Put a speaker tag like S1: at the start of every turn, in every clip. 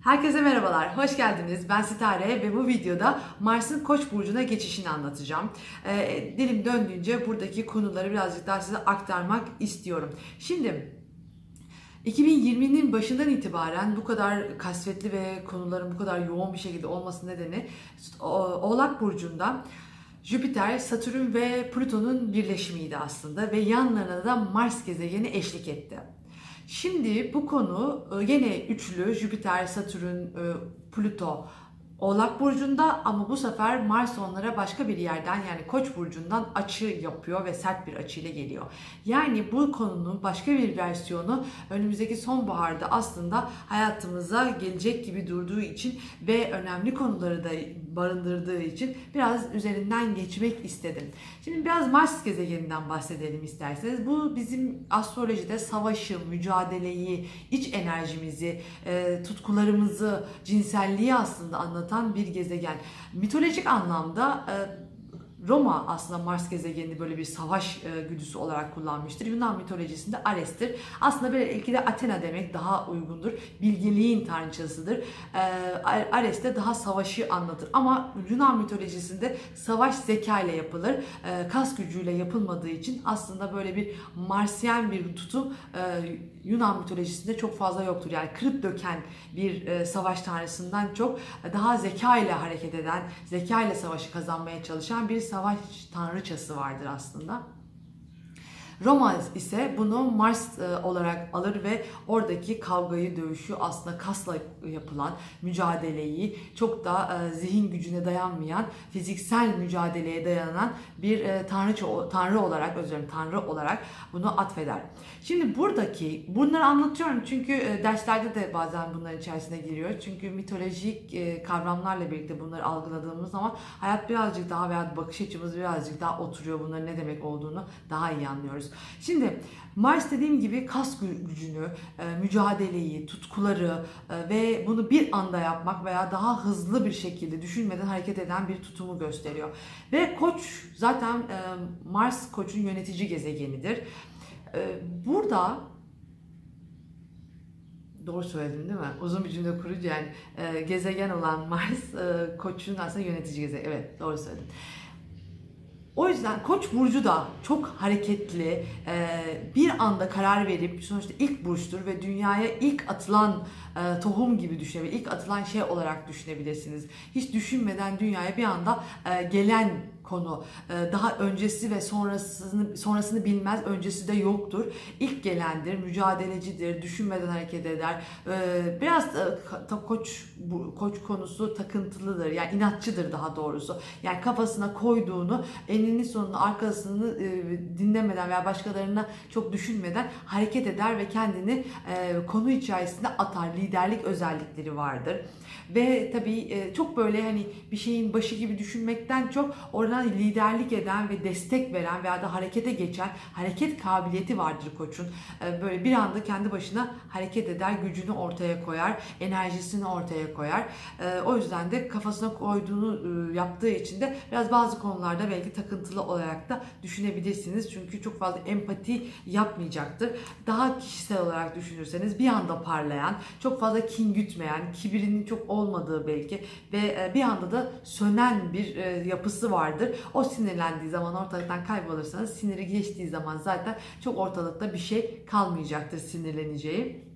S1: Herkese merhabalar, hoş geldiniz. Ben Sitare ve bu videoda Mars'ın Koç burcuna geçişini anlatacağım. Ee, dilim döndüğünce buradaki konuları birazcık daha size aktarmak istiyorum. Şimdi 2020'nin başından itibaren bu kadar kasvetli ve konuların bu kadar yoğun bir şekilde olması nedeni Oğlak burcunda Jüpiter, Satürn ve Plüton'un birleşimiydi aslında ve yanlarına da Mars gezegeni eşlik etti. Şimdi bu konu e, yine üçlü Jüpiter, Satürn, e, Plüto Oğlak Burcu'nda ama bu sefer Mars onlara başka bir yerden yani Koç Burcu'ndan açı yapıyor ve sert bir açıyla geliyor. Yani bu konunun başka bir versiyonu önümüzdeki sonbaharda aslında hayatımıza gelecek gibi durduğu için ve önemli konuları da barındırdığı için biraz üzerinden geçmek istedim. Şimdi biraz Mars gezegeninden bahsedelim isterseniz. Bu bizim astrolojide savaşı, mücadeleyi, iç enerjimizi, e, tutkularımızı, cinselliği aslında anlatan bir gezegen. Mitolojik anlamda e, Roma aslında Mars gezegenini böyle bir savaş e, güdüsü olarak kullanmıştır. Yunan mitolojisinde Ares'tir. Aslında belki de Athena demek daha uygundur. Bilgeliğin tanrıçasıdır. E, Ares de daha savaşı anlatır. Ama Yunan mitolojisinde savaş zeka ile yapılır. E, kas gücüyle yapılmadığı için aslında böyle bir Marsyen bir tutum e, Yunan mitolojisinde çok fazla yoktur. Yani kırıp döken bir e, savaş tanrısından çok daha zeka ile hareket eden, zeka ile savaşı kazanmaya çalışan bir savaş tanrıçası vardır aslında. Roma ise bunu Mars e, olarak alır ve oradaki kavgayı, dövüşü aslında kasla yapılan mücadeleyi çok da e, zihin gücüne dayanmayan, fiziksel mücadeleye dayanan bir e, tanrı tanrı olarak özür tanrı olarak bunu atfeder. Şimdi buradaki bunları anlatıyorum çünkü derslerde de bazen bunların içerisine giriyor. Çünkü mitolojik kavramlarla birlikte bunları algıladığımız zaman hayat birazcık daha veya bakış açımız birazcık daha oturuyor. Bunların ne demek olduğunu daha iyi anlıyoruz. Şimdi Mars dediğim gibi kas gücünü, e, mücadeleyi, tutkuları e, ve bunu bir anda yapmak veya daha hızlı bir şekilde düşünmeden hareket eden bir tutumu gösteriyor. Ve Koç zaten e, Mars Koç'un yönetici gezegenidir. Burada Doğru söyledim değil mi? Uzun bir cümle kurucu yani e, gezegen olan Mars e, koçun aslında yönetici gezegen. Evet doğru söyledim. O yüzden Koç burcu da çok hareketli, bir anda karar verip sonuçta ilk burçtur ve dünyaya ilk atılan tohum gibi düşünebilir, ilk atılan şey olarak düşünebilirsiniz. Hiç düşünmeden dünyaya bir anda gelen konu. Ee, daha öncesi ve sonrasını sonrasını bilmez, öncesi de yoktur. İlk gelendir, mücadelecidir, düşünmeden hareket eder. Ee, biraz koç koç konusu takıntılıdır. Yani inatçıdır daha doğrusu. Yani kafasına koyduğunu enini sonunu arkasını e, dinlemeden veya başkalarına çok düşünmeden hareket eder ve kendini e, konu içerisinde atar. Liderlik özellikleri vardır. Ve tabii çok böyle hani bir şeyin başı gibi düşünmekten çok oradan liderlik eden ve destek veren veya da harekete geçen hareket kabiliyeti vardır koçun. Ee, böyle bir anda kendi başına hareket eder, gücünü ortaya koyar, enerjisini ortaya koyar. Ee, o yüzden de kafasına koyduğunu yaptığı için de biraz bazı konularda belki takıntılı olarak da düşünebilirsiniz. Çünkü çok fazla empati yapmayacaktır. Daha kişisel olarak düşünürseniz bir anda parlayan, çok fazla kin gütmeyen, kibirinin çok olmadığı belki ve e, bir anda da sönen bir e, yapısı vardır. O sinirlendiği zaman ortalıktan kaybolursanız siniri geçtiği zaman zaten çok ortalıkta bir şey kalmayacaktır sinirleneceği.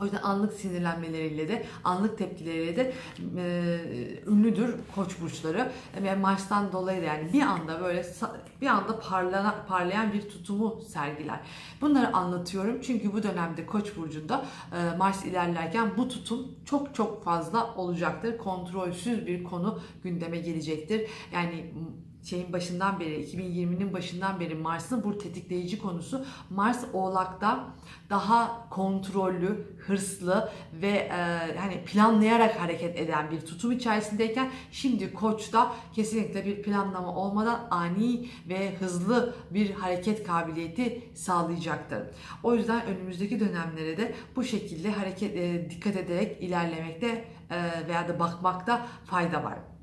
S1: O yüzden anlık sinirlenmeleriyle de, anlık tepkileriyle de e, ünlüdür koç burçları. Ve Mars'tan dolayı da yani bir anda böyle bir anda parlana, parlayan bir tutumu sergiler. Bunları anlatıyorum çünkü bu dönemde koç burcunda e, Mars ilerlerken bu tutum çok çok fazla olacaktır. Kontrolsüz bir konu gündeme gelecektir. Yani şeyin başından beri 2020'nin başından beri Mars'ın bu tetikleyici konusu Mars Oğlak'ta daha kontrollü, hırslı ve e, hani planlayarak hareket eden bir tutum içerisindeyken şimdi Koç'ta kesinlikle bir planlama olmadan ani ve hızlı bir hareket kabiliyeti sağlayacaktır. O yüzden önümüzdeki dönemlere de bu şekilde hareket e, dikkat ederek ilerlemekte e, veya da bakmakta fayda var.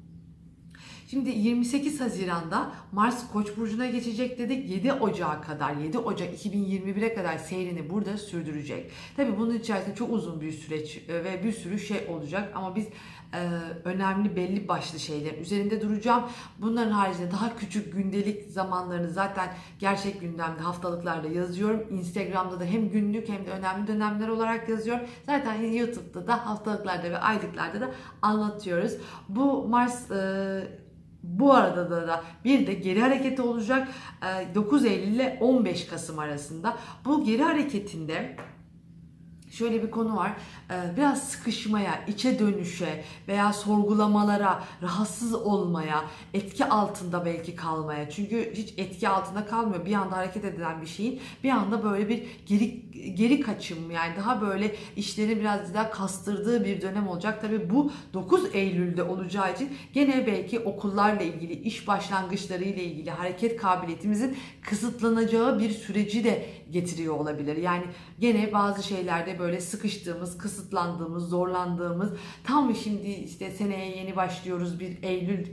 S1: Şimdi 28 Haziran'da Mars Koç burcuna geçecek dedik. 7 Ocağı kadar, 7 Ocak 2021'e kadar seyrini burada sürdürecek. Tabii bunun içerisinde çok uzun bir süreç e, ve bir sürü şey olacak ama biz e, önemli belli başlı şeyler üzerinde duracağım. Bunların haricinde daha küçük gündelik zamanlarını zaten gerçek gündemde haftalıklarda yazıyorum. Instagram'da da hem günlük hem de önemli dönemler olarak yazıyorum. Zaten YouTube'da da haftalıklarda ve aylıklarda da anlatıyoruz. Bu Mars e, bu arada da, da bir de geri hareketi olacak 9 Eylül ile 15 Kasım arasında. Bu geri hareketinde şöyle bir konu var. Ee, biraz sıkışmaya, içe dönüşe veya sorgulamalara, rahatsız olmaya, etki altında belki kalmaya. Çünkü hiç etki altında kalmıyor. Bir anda hareket edilen bir şeyin bir anda böyle bir geri geri kaçım yani daha böyle işleri biraz daha kastırdığı bir dönem olacak. Tabi bu 9 Eylül'de olacağı için gene belki okullarla ilgili, iş başlangıçları ile ilgili hareket kabiliyetimizin kısıtlanacağı bir süreci de getiriyor olabilir. Yani gene bazı şeylerde böyle sıkıştığımız, kısıtlandığımız, zorlandığımız tam şimdi işte seneye yeni başlıyoruz bir Eylül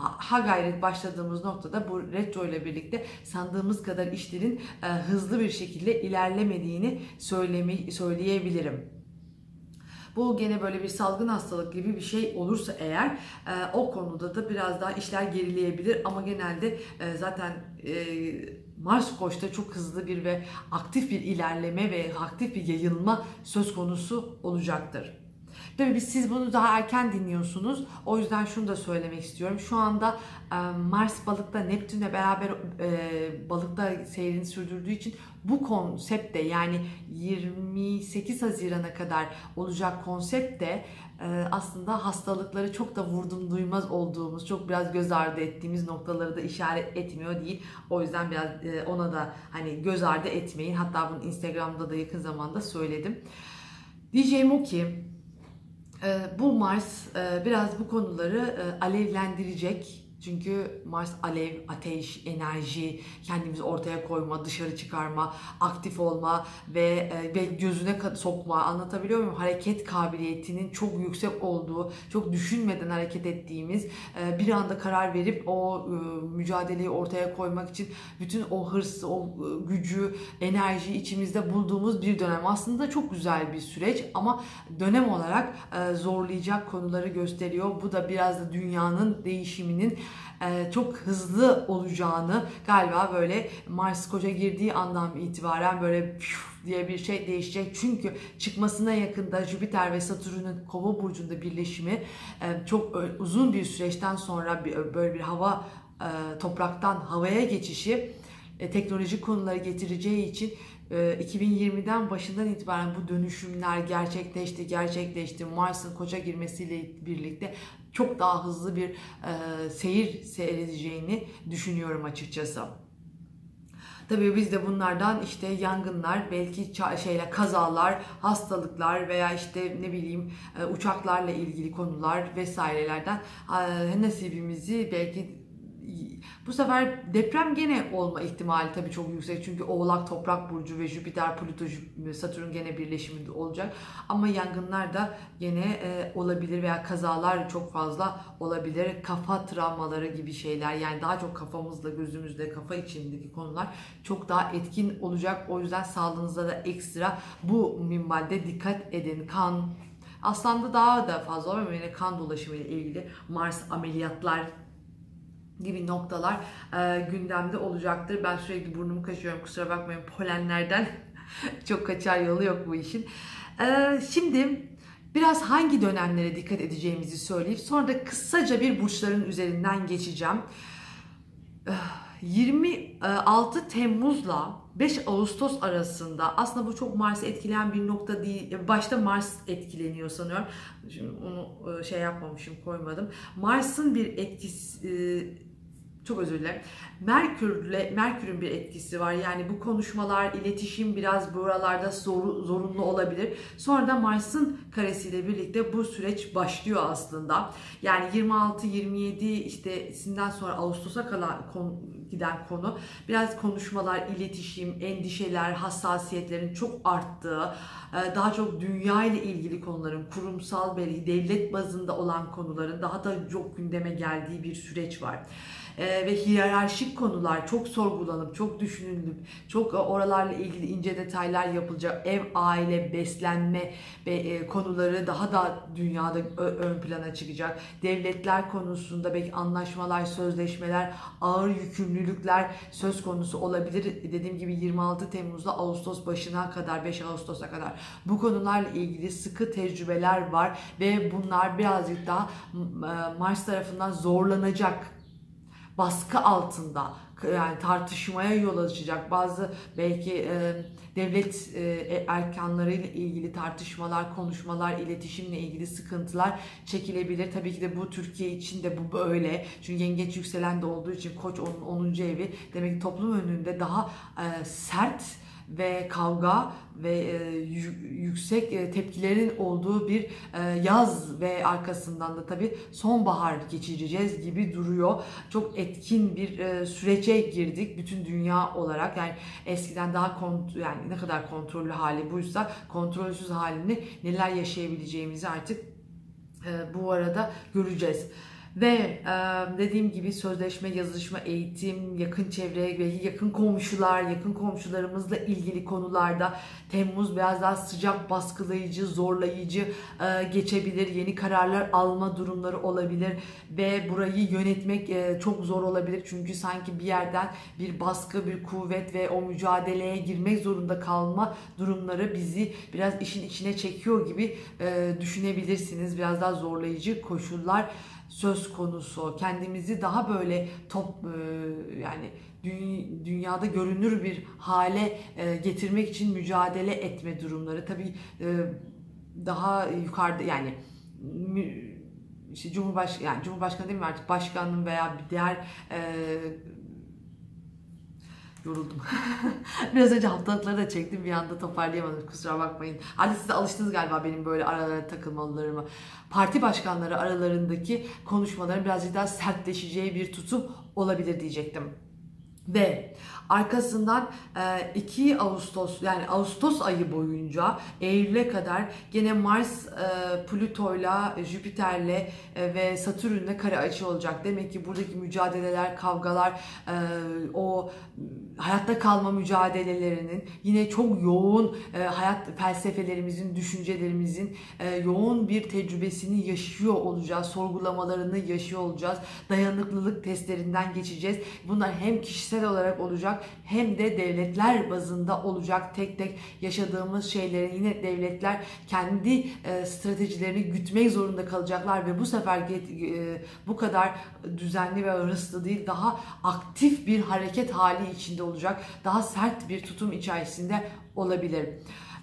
S1: ha gayret başladığımız noktada bu retro ile birlikte sandığımız kadar işlerin e, hızlı bir şekilde ilerlemediğini söylemi, söyleyebilirim. Bu gene böyle bir salgın hastalık gibi bir şey olursa eğer e, o konuda da biraz daha işler gerileyebilir ama genelde e, zaten e, Mars Koç'ta çok hızlı bir ve aktif bir ilerleme ve aktif bir yayılma söz konusu olacaktır. Tabii biz siz bunu daha erken dinliyorsunuz. O yüzden şunu da söylemek istiyorum. Şu anda e, Mars balıkta Neptün'le beraber e, balıkta seyrini sürdürdüğü için bu konsepte yani 28 Haziran'a kadar olacak konsepte aslında hastalıkları çok da vurdum duymaz olduğumuz, çok biraz göz ardı ettiğimiz noktaları da işaret etmiyor değil. O yüzden biraz ona da hani göz ardı etmeyin. Hatta bunu Instagram'da da yakın zamanda söyledim. Diyeceğim o ki ee, bu Mars e, biraz bu konuları e, alevlendirecek çünkü Mars alev, ateş, enerji, kendimizi ortaya koyma, dışarı çıkarma, aktif olma ve e, ve gözüne sokma anlatabiliyor muyum? Hareket kabiliyetinin çok yüksek olduğu, çok düşünmeden hareket ettiğimiz, e, bir anda karar verip o e, mücadeleyi ortaya koymak için bütün o hırs, o gücü, enerji içimizde bulduğumuz bir dönem. Aslında çok güzel bir süreç ama dönem olarak zorlayacak konuları gösteriyor. Bu da biraz da dünyanın değişiminin çok hızlı olacağını galiba böyle Mars koca girdiği andan itibaren böyle diye bir şey değişecek. Çünkü çıkmasına yakında Jüpiter ve Satürn'ün Kova burcunda birleşimi e, çok uzun bir süreçten sonra böyle bir hava e, topraktan havaya geçişi teknolojik konuları getireceği için 2020'den başından itibaren bu dönüşümler gerçekleşti, gerçekleşti. Mars'ın koça girmesiyle birlikte çok daha hızlı bir e, seyir seyredeceğini düşünüyorum açıkçası. Tabii biz de bunlardan işte yangınlar, belki şeyler, kazalar, hastalıklar veya işte ne bileyim e, uçaklarla ilgili konular vesairelerden nasibimizi belki bu sefer deprem gene olma ihtimali tabii çok yüksek. Çünkü Oğlak Toprak Burcu ve Jüpiter, Plüto, Satürn gene birleşiminde olacak. Ama yangınlar da gene e, olabilir veya kazalar çok fazla olabilir. Kafa travmaları gibi şeyler yani daha çok kafamızla, gözümüzle, kafa içindeki konular çok daha etkin olacak. O yüzden sağlığınıza da ekstra bu minvalde dikkat edin. Kan, Aslında daha da fazla ama yine kan dolaşımı ile ilgili Mars ameliyatlar gibi noktalar e, gündemde olacaktır. Ben sürekli burnumu kaşıyorum kusura bakmayın polenlerden. Çok kaçar yolu yok bu işin. E, şimdi biraz hangi dönemlere dikkat edeceğimizi söyleyip sonra da kısaca bir burçların üzerinden geçeceğim. 26 e, Temmuz'la 5 Ağustos arasında aslında bu çok Mars'ı etkileyen bir nokta değil. Başta Mars etkileniyor sanıyorum. Şimdi onu e, şey yapmamışım, koymadım. Mars'ın bir etkisi e, çok özür dilerim. Merkürle Merkür'ün bir etkisi var. Yani bu konuşmalar, iletişim biraz buralarda zor, zorunlu olabilir. Sonra da Mars'ın karesiyle birlikte bu süreç başlıyor aslında. Yani 26 27 işte sinden sonra Ağustos'a kadar konu, giden konu biraz konuşmalar, iletişim, endişeler, hassasiyetlerin çok arttığı, e, daha çok dünya ile ilgili konuların, kurumsal belki devlet bazında olan konuların daha da çok gündeme geldiği bir süreç var e, ve hiyerarşik konular çok sorgulanıp, çok düşünülüp, çok e, oralarla ilgili ince detaylar yapılacak. Ev, aile, beslenme ve e, konuları daha da dünyada ön plana çıkacak. Devletler konusunda belki anlaşmalar, sözleşmeler, ağır yükümlülükler söz konusu olabilir. Dediğim gibi 26 Temmuz'da Ağustos başına kadar, 5 Ağustos'a kadar bu konularla ilgili sıkı tecrübeler var ve bunlar birazcık daha e, Mars tarafından zorlanacak baskı altında yani tartışmaya yol açacak bazı belki e, devlet e, e erkanları ile ilgili tartışmalar, konuşmalar, iletişimle ilgili sıkıntılar çekilebilir. Tabii ki de bu Türkiye için de bu böyle. Çünkü yengeç yükselen de olduğu için Koç onun 10. evi demek ki toplum önünde daha e, sert ve kavga ve e, yüksek e, tepkilerin olduğu bir e, yaz ve arkasından da tabii sonbahar geçireceğiz gibi duruyor. Çok etkin bir e, sürece girdik bütün dünya olarak. Yani eskiden daha kont yani ne kadar kontrollü hali buysa kontrolsüz halini neler yaşayabileceğimizi artık e, bu arada göreceğiz. Ve e, dediğim gibi sözleşme, yazışma, eğitim, yakın çevre, belki yakın komşular, yakın komşularımızla ilgili konularda Temmuz biraz daha sıcak, baskılayıcı, zorlayıcı e, geçebilir. Yeni kararlar alma durumları olabilir ve burayı yönetmek e, çok zor olabilir. Çünkü sanki bir yerden bir baskı, bir kuvvet ve o mücadeleye girmek zorunda kalma durumları bizi biraz işin içine çekiyor gibi e, düşünebilirsiniz. Biraz daha zorlayıcı koşullar söz konusu. Kendimizi daha böyle top e, yani dünyada görünür bir hale e, getirmek için mücadele etme durumları. Tabii e, daha yukarıda yani işte Cumhurbaş yani Cumhurbaşkanı değil mi artık başkanın veya bir diğer Yoruldum. Biraz önce haftalıkları da çektim bir anda toparlayamadım kusura bakmayın. Hadi siz de alıştınız galiba benim böyle aralara takılmalarıma. Parti başkanları aralarındaki konuşmaların birazcık daha sertleşeceği bir tutum olabilir diyecektim. Ve arkasından 2 e, Ağustos yani Ağustos ayı boyunca Eylül'e kadar gene Mars e, Plüto'yla, Jüpiter'le e, ve Satürn'le kare açı olacak. Demek ki buradaki mücadeleler, kavgalar, o hayatta kalma mücadelelerinin yine çok yoğun hayat felsefelerimizin, düşüncelerimizin yoğun bir tecrübesini yaşıyor olacağız. Sorgulamalarını yaşıyor olacağız. Dayanıklılık testlerinden geçeceğiz. Bunlar hem kişisel bireysel olarak olacak hem de devletler bazında olacak. Tek tek yaşadığımız şeyleri yine devletler kendi e, stratejilerini gütmek zorunda kalacaklar ve bu sefer e, bu kadar düzenli ve hırslı değil daha aktif bir hareket hali içinde olacak. Daha sert bir tutum içerisinde olabilir.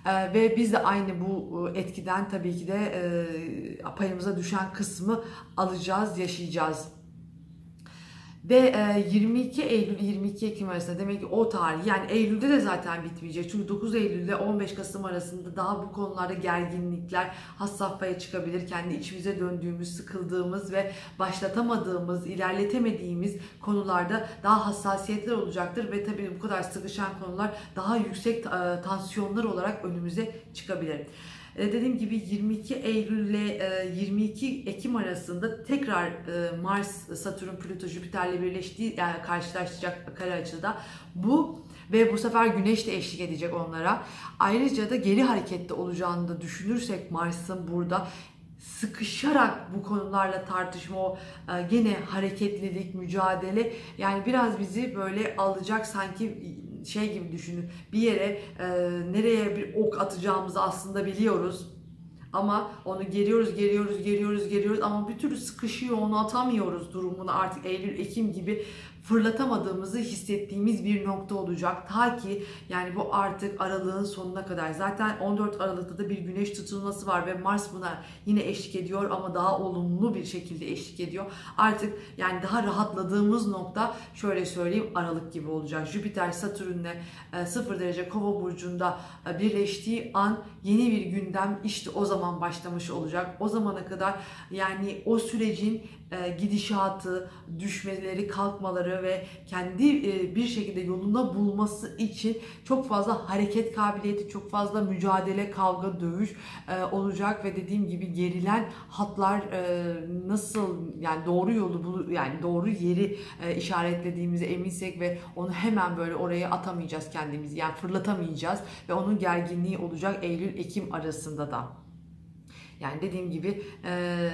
S1: Ee, ve biz de aynı bu e, etkiden tabii ki de e, payımıza düşen kısmı alacağız, yaşayacağız. Ve 22 e, Eylül 22 Ekim arasında demek ki o tarih yani Eylül'de de zaten bitmeyecek. Çünkü 9 Eylül ile 15 Kasım arasında daha bu konularda gerginlikler has safhaya çıkabilir. Kendi içimize döndüğümüz, sıkıldığımız ve başlatamadığımız, ilerletemediğimiz konularda daha hassasiyetler olacaktır. Ve tabii bu kadar sıkışan konular daha yüksek e, tansiyonlar olarak önümüze çıkabilir. E, dediğim gibi 22 Eylül ile 22 Ekim arasında tekrar e, Mars, Satürn, Plüto, Jüpiter'le birleştiği yani karşılaşacak kare açıda bu ve bu sefer Güneş de eşlik edecek onlara. Ayrıca da geri harekette olacağını da düşünürsek Mars'ın burada sıkışarak bu konularla tartışma o e, gene hareketlilik, mücadele yani biraz bizi böyle alacak sanki şey gibi düşünün. Bir yere e, nereye bir ok atacağımızı aslında biliyoruz. Ama onu geriyoruz, geriyoruz, geriyoruz, geriyoruz ama bir türlü sıkışıyor, onu atamıyoruz durumunu artık Eylül, Ekim gibi fırlatamadığımızı hissettiğimiz bir nokta olacak. Ta ki yani bu artık aralığın sonuna kadar. Zaten 14 Aralık'ta da bir güneş tutulması var ve Mars buna yine eşlik ediyor ama daha olumlu bir şekilde eşlik ediyor. Artık yani daha rahatladığımız nokta şöyle söyleyeyim Aralık gibi olacak. Jüpiter Satürn'le 0 e, derece Kova burcunda e, birleştiği an yeni bir gündem işte o zaman başlamış olacak. O zamana kadar yani o sürecin gidişatı, düşmeleri, kalkmaları ve kendi e, bir şekilde yolunda bulması için çok fazla hareket kabiliyeti, çok fazla mücadele, kavga, dövüş e, olacak ve dediğim gibi gerilen hatlar nasıl yani doğru yolu yani doğru yeri işaretlediğimize eminsek ve onu hemen böyle oraya atamayacağız kendimizi yani fırlatamayacağız ve onun gerginliği olacak Eylül-Ekim arasında da. Yani dediğim gibi e,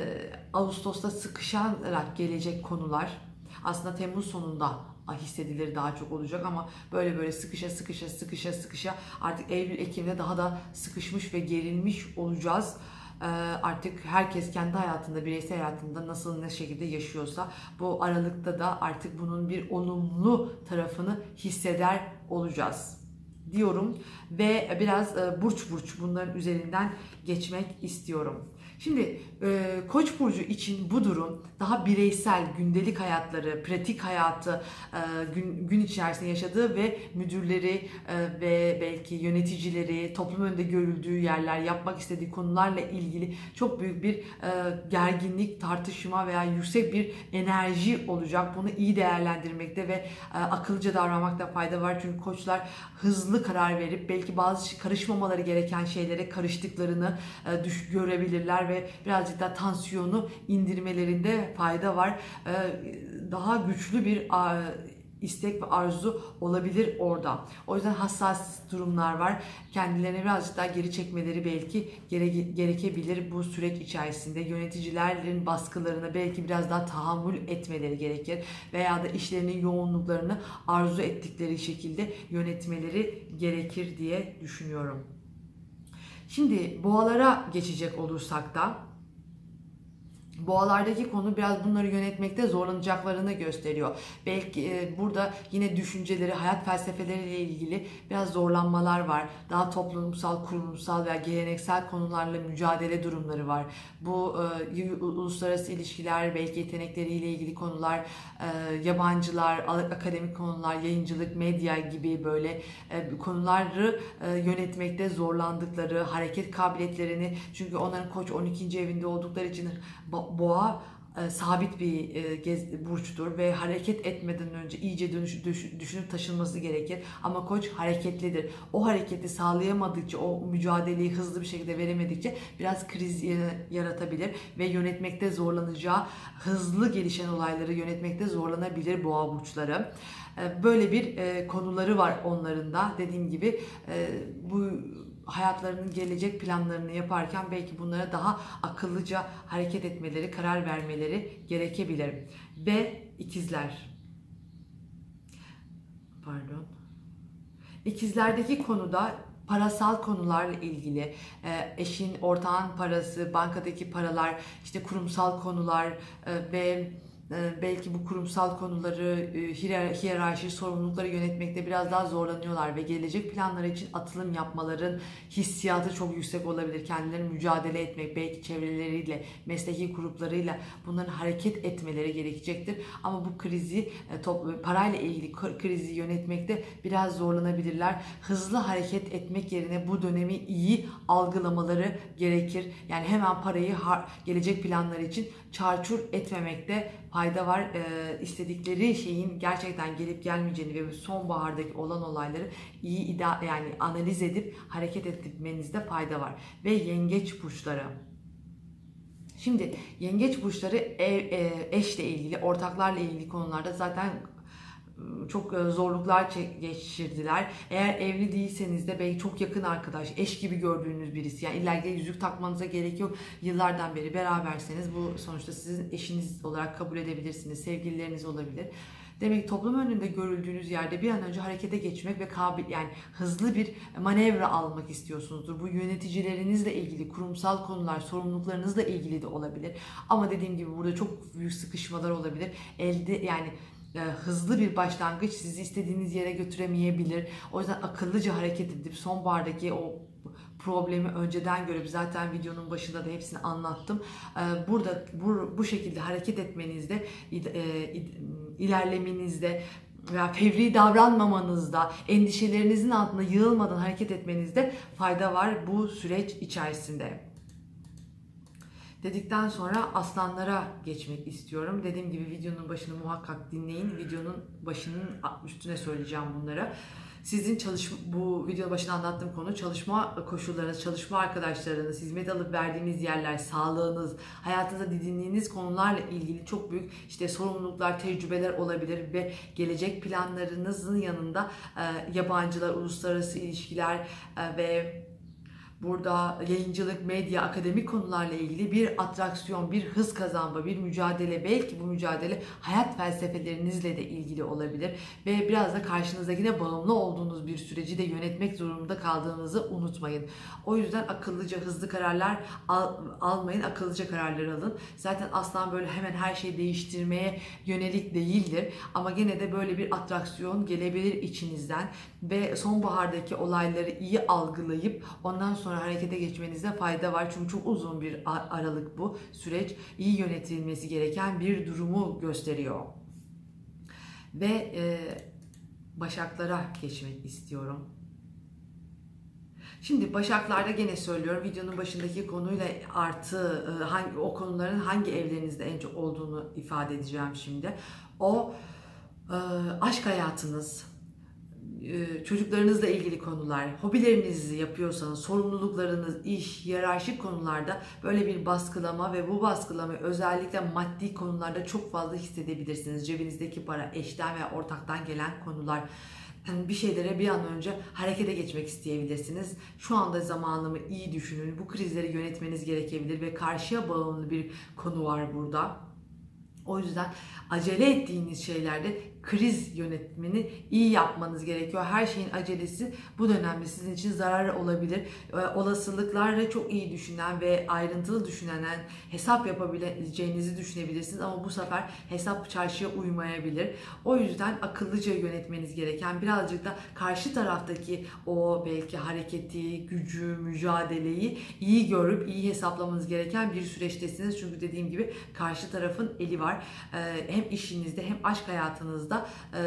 S1: Ağustos'ta sıkışarak gelecek konular aslında Temmuz sonunda hissedilir daha çok olacak ama böyle böyle sıkışa sıkışa sıkışa sıkışa artık Eylül Ekim'de daha da sıkışmış ve gerilmiş olacağız artık herkes kendi hayatında, bireysel hayatında nasıl ne şekilde yaşıyorsa bu aralıkta da artık bunun bir olumlu tarafını hisseder olacağız diyorum ve biraz e, burç burç bunların üzerinden geçmek istiyorum. Şimdi e, Koç burcu için bu durum daha bireysel gündelik hayatları, pratik hayatı e, gün, gün içerisinde yaşadığı ve müdürleri e, ve belki yöneticileri toplum önünde görüldüğü yerler, yapmak istediği konularla ilgili çok büyük bir e, gerginlik, tartışma veya yüksek bir enerji olacak. Bunu iyi değerlendirmekte ve e, akıllıca davranmakta fayda var. Çünkü koçlar hızlı karar verip belki bazı karışmamaları gereken şeylere karıştıklarını e, düş görebilirler ve birazcık da tansiyonu indirmelerinde fayda var. E, daha güçlü bir istek ve arzu olabilir orada. O yüzden hassas durumlar var. Kendilerine birazcık daha geri çekmeleri belki gere gerekebilir bu süreç içerisinde. Yöneticilerin baskılarına belki biraz daha tahammül etmeleri gerekir. Veya da işlerinin yoğunluklarını arzu ettikleri şekilde yönetmeleri gerekir diye düşünüyorum. Şimdi boğalara geçecek olursak da Boğalardaki konu biraz bunları yönetmekte zorlanacaklarını gösteriyor. Belki e, burada yine düşünceleri, hayat felsefeleriyle ilgili biraz zorlanmalar var. Daha toplumsal, kurumsal veya geleneksel konularla mücadele durumları var. Bu e, uluslararası ilişkiler, belki yetenekleriyle ilgili konular, e, yabancılar, akademik konular, yayıncılık, medya gibi böyle e, konuları e, yönetmekte zorlandıkları, hareket kabiliyetlerini çünkü onların koç 12. evinde oldukları için boğa e, sabit bir e, gez, burçtur ve hareket etmeden önce iyice dönüş, düş, düşünüp taşınması gerekir. Ama koç hareketlidir. O hareketi sağlayamadıkça, o mücadeleyi hızlı bir şekilde veremedikçe biraz kriz yaratabilir ve yönetmekte zorlanacağı, hızlı gelişen olayları yönetmekte zorlanabilir boğa burçları. E, böyle bir e, konuları var onların da. Dediğim gibi e, bu hayatlarının gelecek planlarını yaparken belki bunlara daha akıllıca hareket etmeleri, karar vermeleri gerekebilir. Ve ikizler. Pardon. İkizlerdeki konuda parasal konularla ilgili eşin, ortağın parası, bankadaki paralar, işte kurumsal konular ve ee, belki bu kurumsal konuları, e, hiyerarşi, sorumlulukları yönetmekte biraz daha zorlanıyorlar ve gelecek planları için atılım yapmaların hissiyatı çok yüksek olabilir. Kendileri mücadele etmek, belki çevreleriyle, mesleki gruplarıyla bunların hareket etmeleri gerekecektir. Ama bu krizi, e, parayla ilgili krizi yönetmekte biraz zorlanabilirler. Hızlı hareket etmek yerine bu dönemi iyi algılamaları gerekir. Yani hemen parayı gelecek planları için çarçur etmemekte fayda var. E, istedikleri şeyin gerçekten gelip gelmeyeceğini ve sonbahardaki olan olayları iyi ida yani analiz edip hareket etmenizde fayda var. Ve yengeç burçları. Şimdi yengeç burçları ev, e, eşle ilgili, ortaklarla ilgili konularda zaten çok e, zorluklar geçirdiler. Eğer evli değilseniz de belki çok yakın arkadaş, eş gibi gördüğünüz birisi. Yani illa yüzük takmanıza gerek yok. Yıllardan beri beraberseniz bu sonuçta sizin eşiniz olarak kabul edebilirsiniz. Sevgilileriniz olabilir. Demek toplum önünde görüldüğünüz yerde bir an önce harekete geçmek ve kabil yani hızlı bir manevra almak istiyorsunuzdur. Bu yöneticilerinizle ilgili kurumsal konular, sorumluluklarınızla ilgili de olabilir. Ama dediğim gibi burada çok büyük sıkışmalar olabilir. Elde yani e, hızlı bir başlangıç sizi istediğiniz yere götüremeyebilir. O yüzden akıllıca hareket edip sonbahardaki o problemi önceden görüp zaten videonun başında da hepsini anlattım. E, burada bu, bu şekilde hareket etmenizde, e, ilerlemenizde veya fevri davranmamanızda, endişelerinizin altında yığılmadan hareket etmenizde fayda var bu süreç içerisinde dedikten sonra aslanlara geçmek istiyorum. Dediğim gibi videonun başını muhakkak dinleyin. Videonun başının üstüne söyleyeceğim bunları. Sizin çalışma, bu videonun başında anlattığım konu çalışma koşullarınız, çalışma arkadaşlarınız, hizmet alıp verdiğiniz yerler, sağlığınız, hayatınızda didindiğiniz konularla ilgili çok büyük işte sorumluluklar, tecrübeler olabilir ve gelecek planlarınızın yanında e, yabancılar, uluslararası ilişkiler e, ve Burada yayıncılık, medya, akademik konularla ilgili bir atraksiyon, bir hız kazanma, bir mücadele. Belki bu mücadele hayat felsefelerinizle de ilgili olabilir. Ve biraz da karşınızdakine bağımlı olduğunuz bir süreci de yönetmek zorunda kaldığınızı unutmayın. O yüzden akıllıca, hızlı kararlar al, almayın, akıllıca kararlar alın. Zaten aslan böyle hemen her şeyi değiştirmeye yönelik değildir. Ama gene de böyle bir atraksiyon gelebilir içinizden. Ve sonbahardaki olayları iyi algılayıp ondan sonra sonra harekete geçmenizde fayda var. Çünkü çok uzun bir aralık bu süreç. iyi yönetilmesi gereken bir durumu gösteriyor. Ve e, başaklara geçmek istiyorum. Şimdi başaklarda gene söylüyorum videonun başındaki konuyla artı e, hangi o konuların hangi evlerinizde en çok olduğunu ifade edeceğim şimdi. O e, aşk hayatınız, çocuklarınızla ilgili konular, hobilerinizi yapıyorsanız, sorumluluklarınız, iş, hiyerarşik konularda böyle bir baskılama ve bu baskılama özellikle maddi konularda çok fazla hissedebilirsiniz. Cebinizdeki para, eşten veya ortaktan gelen konular, yani bir şeylere bir an önce harekete geçmek isteyebilirsiniz. Şu anda zamanımı iyi düşünün. Bu krizleri yönetmeniz gerekebilir ve karşıya bağımlı bir konu var burada. O yüzden acele ettiğiniz şeylerde kriz yönetmeni iyi yapmanız gerekiyor. Her şeyin acelesi bu dönemde sizin için zarar olabilir. Ee, olasılıklarla çok iyi düşünen ve ayrıntılı düşünen hesap yapabileceğinizi düşünebilirsiniz ama bu sefer hesap çarşıya uymayabilir. O yüzden akıllıca yönetmeniz gereken birazcık da karşı taraftaki o belki hareketi, gücü, mücadeleyi iyi görüp iyi hesaplamanız gereken bir süreçtesiniz. Çünkü dediğim gibi karşı tarafın eli var. Ee, hem işinizde hem aşk hayatınızda da e,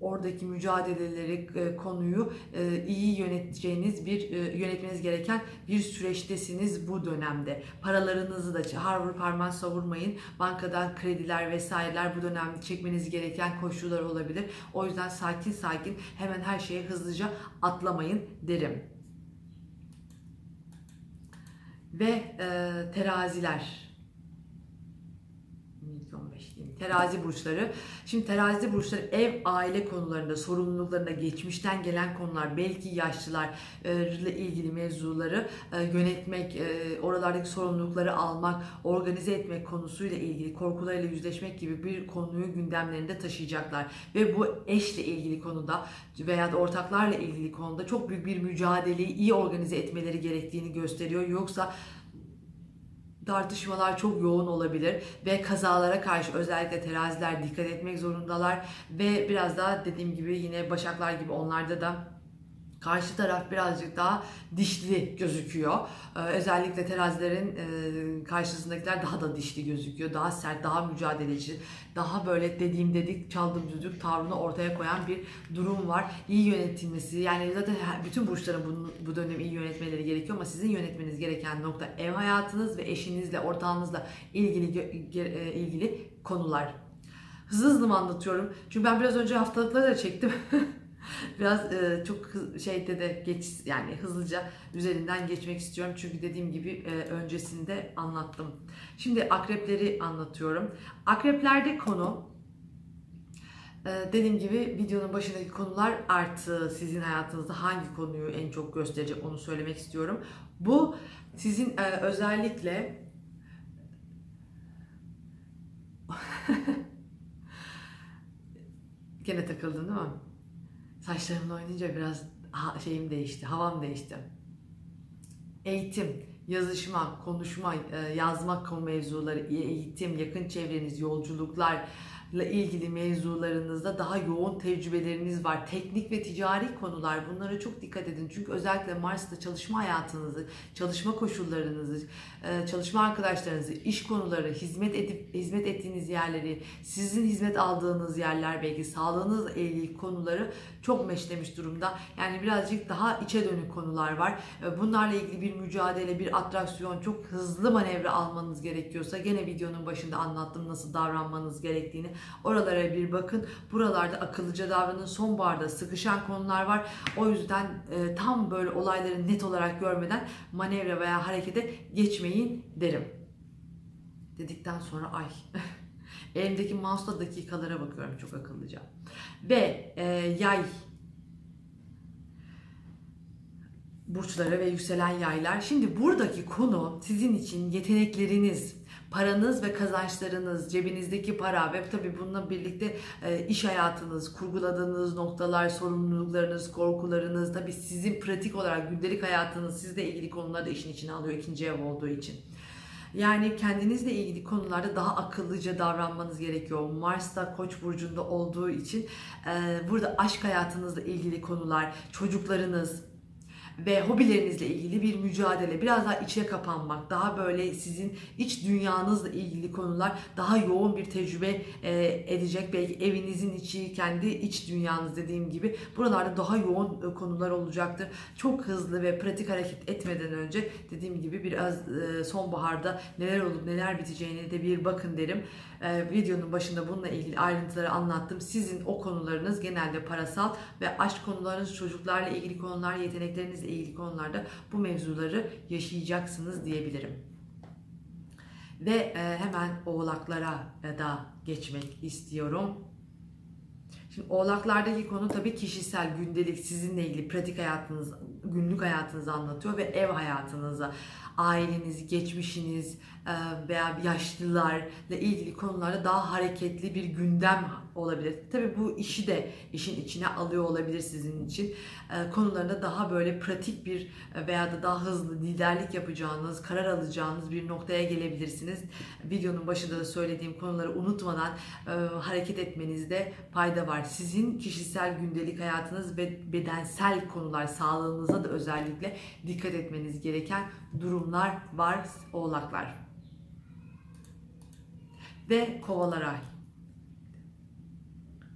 S1: oradaki mücadeleleri, e, konuyu e, iyi yöneteceğiniz bir yönetmeniz gereken bir süreçtesiniz bu dönemde. Paralarınızı da harvur parmağı savurmayın. Bankadan krediler vesaireler bu dönemde çekmeniz gereken koşullar olabilir. O yüzden sakin sakin hemen her şeye hızlıca atlamayın derim. Ve e, teraziler terazi burçları. Şimdi terazi burçları ev aile konularında, sorumluluklarında, geçmişten gelen konular, belki yaşlılar ile ilgili mevzuları e, yönetmek, e, oralardaki sorumlulukları almak, organize etmek konusuyla ilgili korkularıyla yüzleşmek gibi bir konuyu gündemlerinde taşıyacaklar. Ve bu eşle ilgili konuda veya da ortaklarla ilgili konuda çok büyük bir mücadeleyi iyi organize etmeleri gerektiğini gösteriyor. Yoksa tartışmalar çok yoğun olabilir ve kazalara karşı özellikle teraziler dikkat etmek zorundalar ve biraz daha dediğim gibi yine başaklar gibi onlarda da Karşı taraf birazcık daha dişli gözüküyor. Ee, özellikle terazilerin e, karşısındakiler daha da dişli gözüküyor. Daha sert, daha mücadeleci, daha böyle dediğim dedik, çaldım düdük tavrını ortaya koyan bir durum var. İyi yönetilmesi, yani zaten bütün burçların bunu, bu dönem iyi yönetmeleri gerekiyor ama sizin yönetmeniz gereken nokta ev hayatınız ve eşinizle, ortağınızla ilgili e, ilgili konular. Hızlı hızlı mı anlatıyorum? Çünkü ben biraz önce haftalıkları da çektim. Biraz e, çok şeyde de geç yani hızlıca üzerinden geçmek istiyorum. Çünkü dediğim gibi e, öncesinde anlattım. Şimdi akrepleri anlatıyorum. Akreplerde konu e, dediğim gibi videonun başındaki konular artı sizin hayatınızda hangi konuyu en çok gösterecek onu söylemek istiyorum. Bu sizin e, özellikle Gene takıldın değil mi? Saçlarımla oynayınca biraz şeyim değişti, havam değişti. Eğitim, yazışmak, konuşma, e, yazmak konu mevzuları, eğitim, yakın çevreniz, yolculuklar, ile ilgili mevzularınızda daha yoğun tecrübeleriniz var. Teknik ve ticari konular bunlara çok dikkat edin. Çünkü özellikle Mars'ta çalışma hayatınızı, çalışma koşullarınızı, e, çalışma arkadaşlarınızı, iş konuları, hizmet edip hizmet ettiğiniz yerleri, sizin hizmet aldığınız yerler belki sağlığınızla ilgili konuları çok meşlemiş durumda. Yani birazcık daha içe dönük konular var. E, bunlarla ilgili bir mücadele, bir atraksiyon, çok hızlı manevra almanız gerekiyorsa gene videonun başında anlattım nasıl davranmanız gerektiğini. Oralara bir bakın. Buralarda akıllıca davranın. Sonbaharda sıkışan konular var. O yüzden e, tam böyle olayları net olarak görmeden manevra veya harekete geçmeyin derim. Dedikten sonra ay elimdeki mouse'la dakikalara bakıyorum çok akıllıca. Ve e, yay burçları ve yükselen yaylar. Şimdi buradaki konu sizin için yetenekleriniz, paranız ve kazançlarınız, cebinizdeki para ve tabii bununla birlikte e, iş hayatınız, kurguladığınız noktalar, sorumluluklarınız, korkularınız, tabii sizin pratik olarak gündelik hayatınız sizle ilgili konuları da işin içine alıyor ikinci ev olduğu için. Yani kendinizle ilgili konularda daha akıllıca davranmanız gerekiyor. Mars'ta Koç burcunda olduğu için e, burada aşk hayatınızla ilgili konular, çocuklarınız, ve hobilerinizle ilgili bir mücadele, biraz daha içe kapanmak, daha böyle sizin iç dünyanızla ilgili konular daha yoğun bir tecrübe e, edecek. Belki evinizin içi, kendi iç dünyanız dediğim gibi buralarda daha yoğun e, konular olacaktır. Çok hızlı ve pratik hareket etmeden önce dediğim gibi biraz e, sonbaharda neler olup neler biteceğine de bir bakın derim. Videonun başında bununla ilgili ayrıntıları anlattım. Sizin o konularınız genelde parasal ve aşk konularınız, çocuklarla ilgili konular, yeteneklerinizle ilgili konularda bu mevzuları yaşayacaksınız diyebilirim. Ve e, hemen oğlaklara da geçmek istiyorum. Şimdi oğlaklardaki konu tabii kişisel, gündelik, sizinle ilgili pratik hayatınız, günlük hayatınızı anlatıyor ve ev hayatınızı, aileniz, geçmişiniz e, veya yaşlılarla ilgili konularda daha hareketli bir gündem olabilir. Tabii bu işi de işin içine alıyor olabilir sizin için. E, konularında daha böyle pratik bir e, veya da daha hızlı liderlik yapacağınız, karar alacağınız bir noktaya gelebilirsiniz. Videonun başında da söylediğim konuları unutmadan hareket etmenizde fayda var. Sizin kişisel gündelik hayatınız ve bedensel konular, sağlığınıza da özellikle dikkat etmeniz gereken durumlar var oğlaklar. Ve kovalar ay.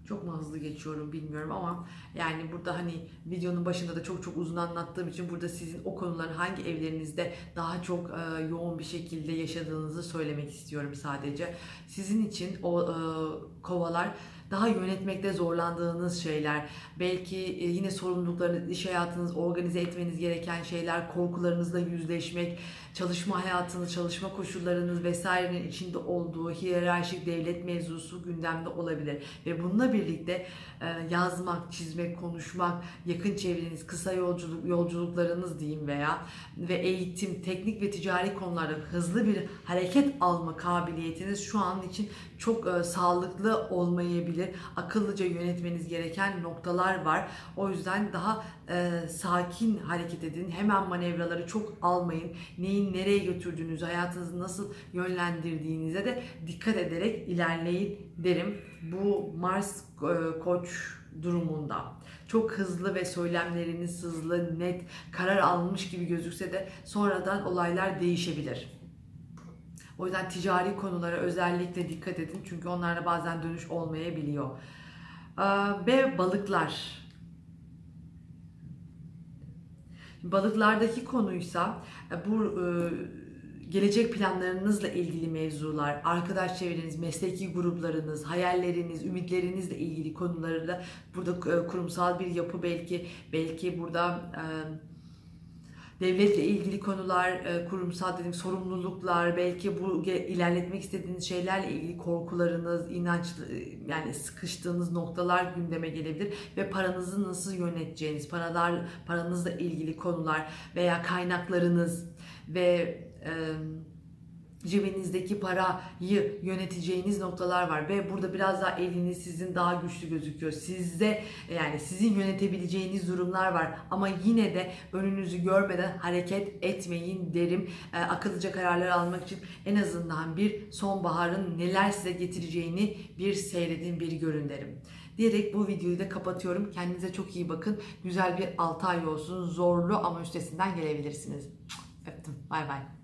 S1: Çok mu hızlı geçiyorum bilmiyorum ama yani burada hani videonun başında da çok çok uzun anlattığım için burada sizin o konuların hangi evlerinizde daha çok e, yoğun bir şekilde yaşadığınızı söylemek istiyorum sadece. Sizin için o e, kovalar daha yönetmekte zorlandığınız şeyler, belki e, yine sorumluluklarınız, iş hayatınız, organize etmeniz gereken şeyler, korkularınızla yüzleşmek, çalışma hayatınız, çalışma koşullarınız vesairenin içinde olduğu hiyerarşik devlet mevzusu gündemde olabilir. Ve bununla birlikte e, yazmak, çizmek, konuşmak, yakın çevreniz, kısa yolculuk yolculuklarınız diyeyim veya ve eğitim, teknik ve ticari konularda hızlı bir hareket alma kabiliyetiniz şu an için çok e, sağlıklı olmayabilir. Akıllıca yönetmeniz gereken noktalar var. O yüzden daha e, sakin hareket edin. Hemen manevraları çok almayın. Neyin nereye götürdüğünüzü, hayatınızı nasıl yönlendirdiğinize de dikkat ederek ilerleyin derim. Bu Mars e, Koç durumunda. Çok hızlı ve söylemleriniz hızlı, net, karar almış gibi gözükse de sonradan olaylar değişebilir. O yüzden ticari konulara özellikle dikkat edin. Çünkü onlarda bazen dönüş olmayabiliyor. Ee, ve balıklar. Balıklardaki konuysa e, bu e, gelecek planlarınızla ilgili mevzular, arkadaş çevreniz, mesleki gruplarınız, hayalleriniz, ümitlerinizle ilgili konuları da burada e, kurumsal bir yapı belki belki burada devletle ilgili konular, e, kurumsal dedim sorumluluklar, belki bu ilerletmek istediğiniz şeylerle ilgili korkularınız, inanç e, yani sıkıştığınız noktalar gündeme gelebilir ve paranızı nasıl yöneteceğiniz, paralar paranızla ilgili konular veya kaynaklarınız ve e, cebinizdeki parayı yöneteceğiniz noktalar var ve burada biraz daha eliniz sizin daha güçlü gözüküyor. Sizde yani sizin yönetebileceğiniz durumlar var ama yine de önünüzü görmeden hareket etmeyin derim. E, akıllıca kararlar almak için en azından bir sonbaharın neler size getireceğini bir seyredin, bir görün derim. Diyerek bu videoyu da kapatıyorum. Kendinize çok iyi bakın. Güzel bir 6 ay olsun. Zorlu ama üstesinden gelebilirsiniz. Öptüm. Bay bay.